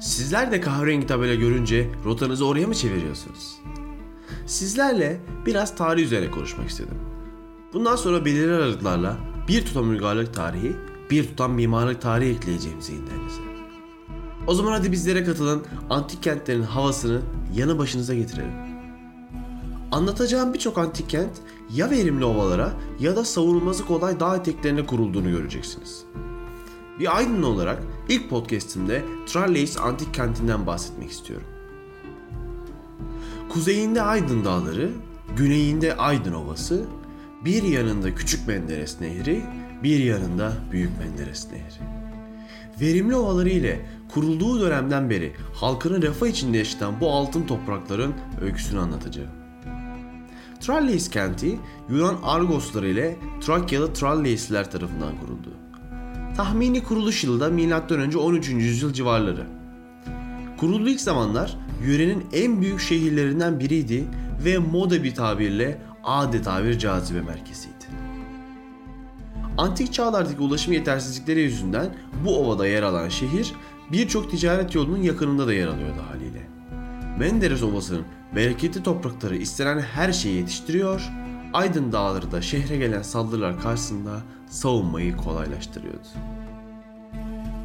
Sizler de kahverengi tabela görünce rotanızı oraya mı çeviriyorsunuz? Sizlerle biraz tarih üzerine konuşmak istedim. Bundan sonra belirli aralıklarla bir tutam uygarlık tarihi, bir tutam mimarlık tarihi ekleyeceğim zihinlerinize. O zaman hadi bizlere katılın, antik kentlerin havasını yanı başınıza getirelim. Anlatacağım birçok antik kent ya verimli ovalara ya da savunulması kolay dağ eteklerine kurulduğunu göreceksiniz. Bir Aydınlı olarak ilk podcastimde Tralles antik kentinden bahsetmek istiyorum. Kuzeyinde Aydın Dağları, güneyinde Aydın Ovası, bir yanında Küçük Menderes Nehri, bir yanında Büyük Menderes Nehri. Verimli ovaları ile kurulduğu dönemden beri halkını refah içinde yaşatan bu altın toprakların öyküsünü anlatacağım. Tralles kenti Yunan Argosları ile Trakyalı Trallesliler tarafından kuruldu. Tahmini kuruluş yılı da M.Ö. 13. yüzyıl civarları. Kurulduğu ilk zamanlar yörenin en büyük şehirlerinden biriydi ve moda bir tabirle adeta bir cazibe merkeziydi. Antik çağlardaki ulaşım yetersizlikleri yüzünden bu ovada yer alan şehir birçok ticaret yolunun yakınında da yer alıyordu haliyle. Menderes Ovası'nın bereketli toprakları istenen her şeyi yetiştiriyor, Aydın Dağları da şehre gelen saldırılar karşısında savunmayı kolaylaştırıyordu.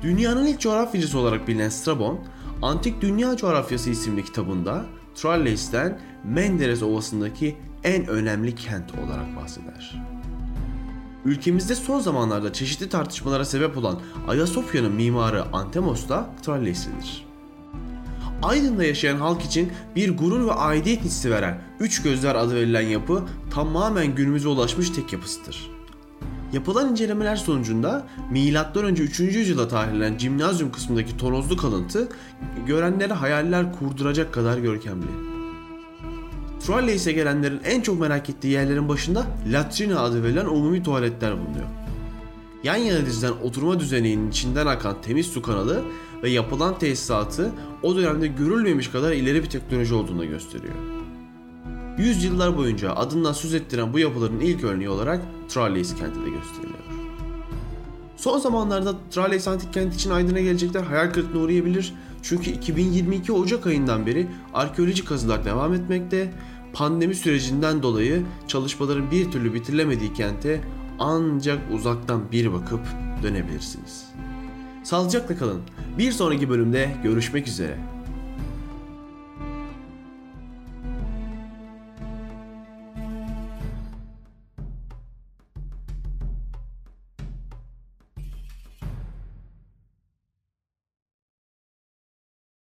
Dünyanın ilk coğrafyacısı olarak bilinen Strabon, Antik Dünya Coğrafyası isimli kitabında Tralles'ten Menderes Ovası'ndaki en önemli kent olarak bahseder. Ülkemizde son zamanlarda çeşitli tartışmalara sebep olan Ayasofya'nın mimarı Antemos da Tralleslidir. Aydın'da yaşayan halk için bir gurur ve aidiyet hissi veren Üç Gözler adı verilen yapı tamamen günümüze ulaşmış tek yapısıdır. Yapılan incelemeler sonucunda M.Ö. 3. yüzyılda tarihlenen cimnazyum kısmındaki tonozlu kalıntı görenlere hayaller kurduracak kadar görkemli. Trolley'se gelenlerin en çok merak ettiği yerlerin başında latrina adı verilen umumi tuvaletler bulunuyor. Yan yana dizilen oturma düzeninin içinden akan temiz su kanalı ve yapılan tesisatı o dönemde görülmemiş kadar ileri bir teknoloji olduğunu gösteriyor. Yüzyıllar boyunca adından söz ettiren bu yapıların ilk örneği olarak Tralles kenti de gösteriliyor. Son zamanlarda Tralles antik kent için Aydın'a gelecekler hayal kırıklığına uğrayabilir. Çünkü 2022 Ocak ayından beri arkeolojik kazılar devam etmekte. Pandemi sürecinden dolayı çalışmaların bir türlü bitirilemediği kente ancak uzaktan bir bakıp dönebilirsiniz. Sağlıcakla kalın. Bir sonraki bölümde görüşmek üzere.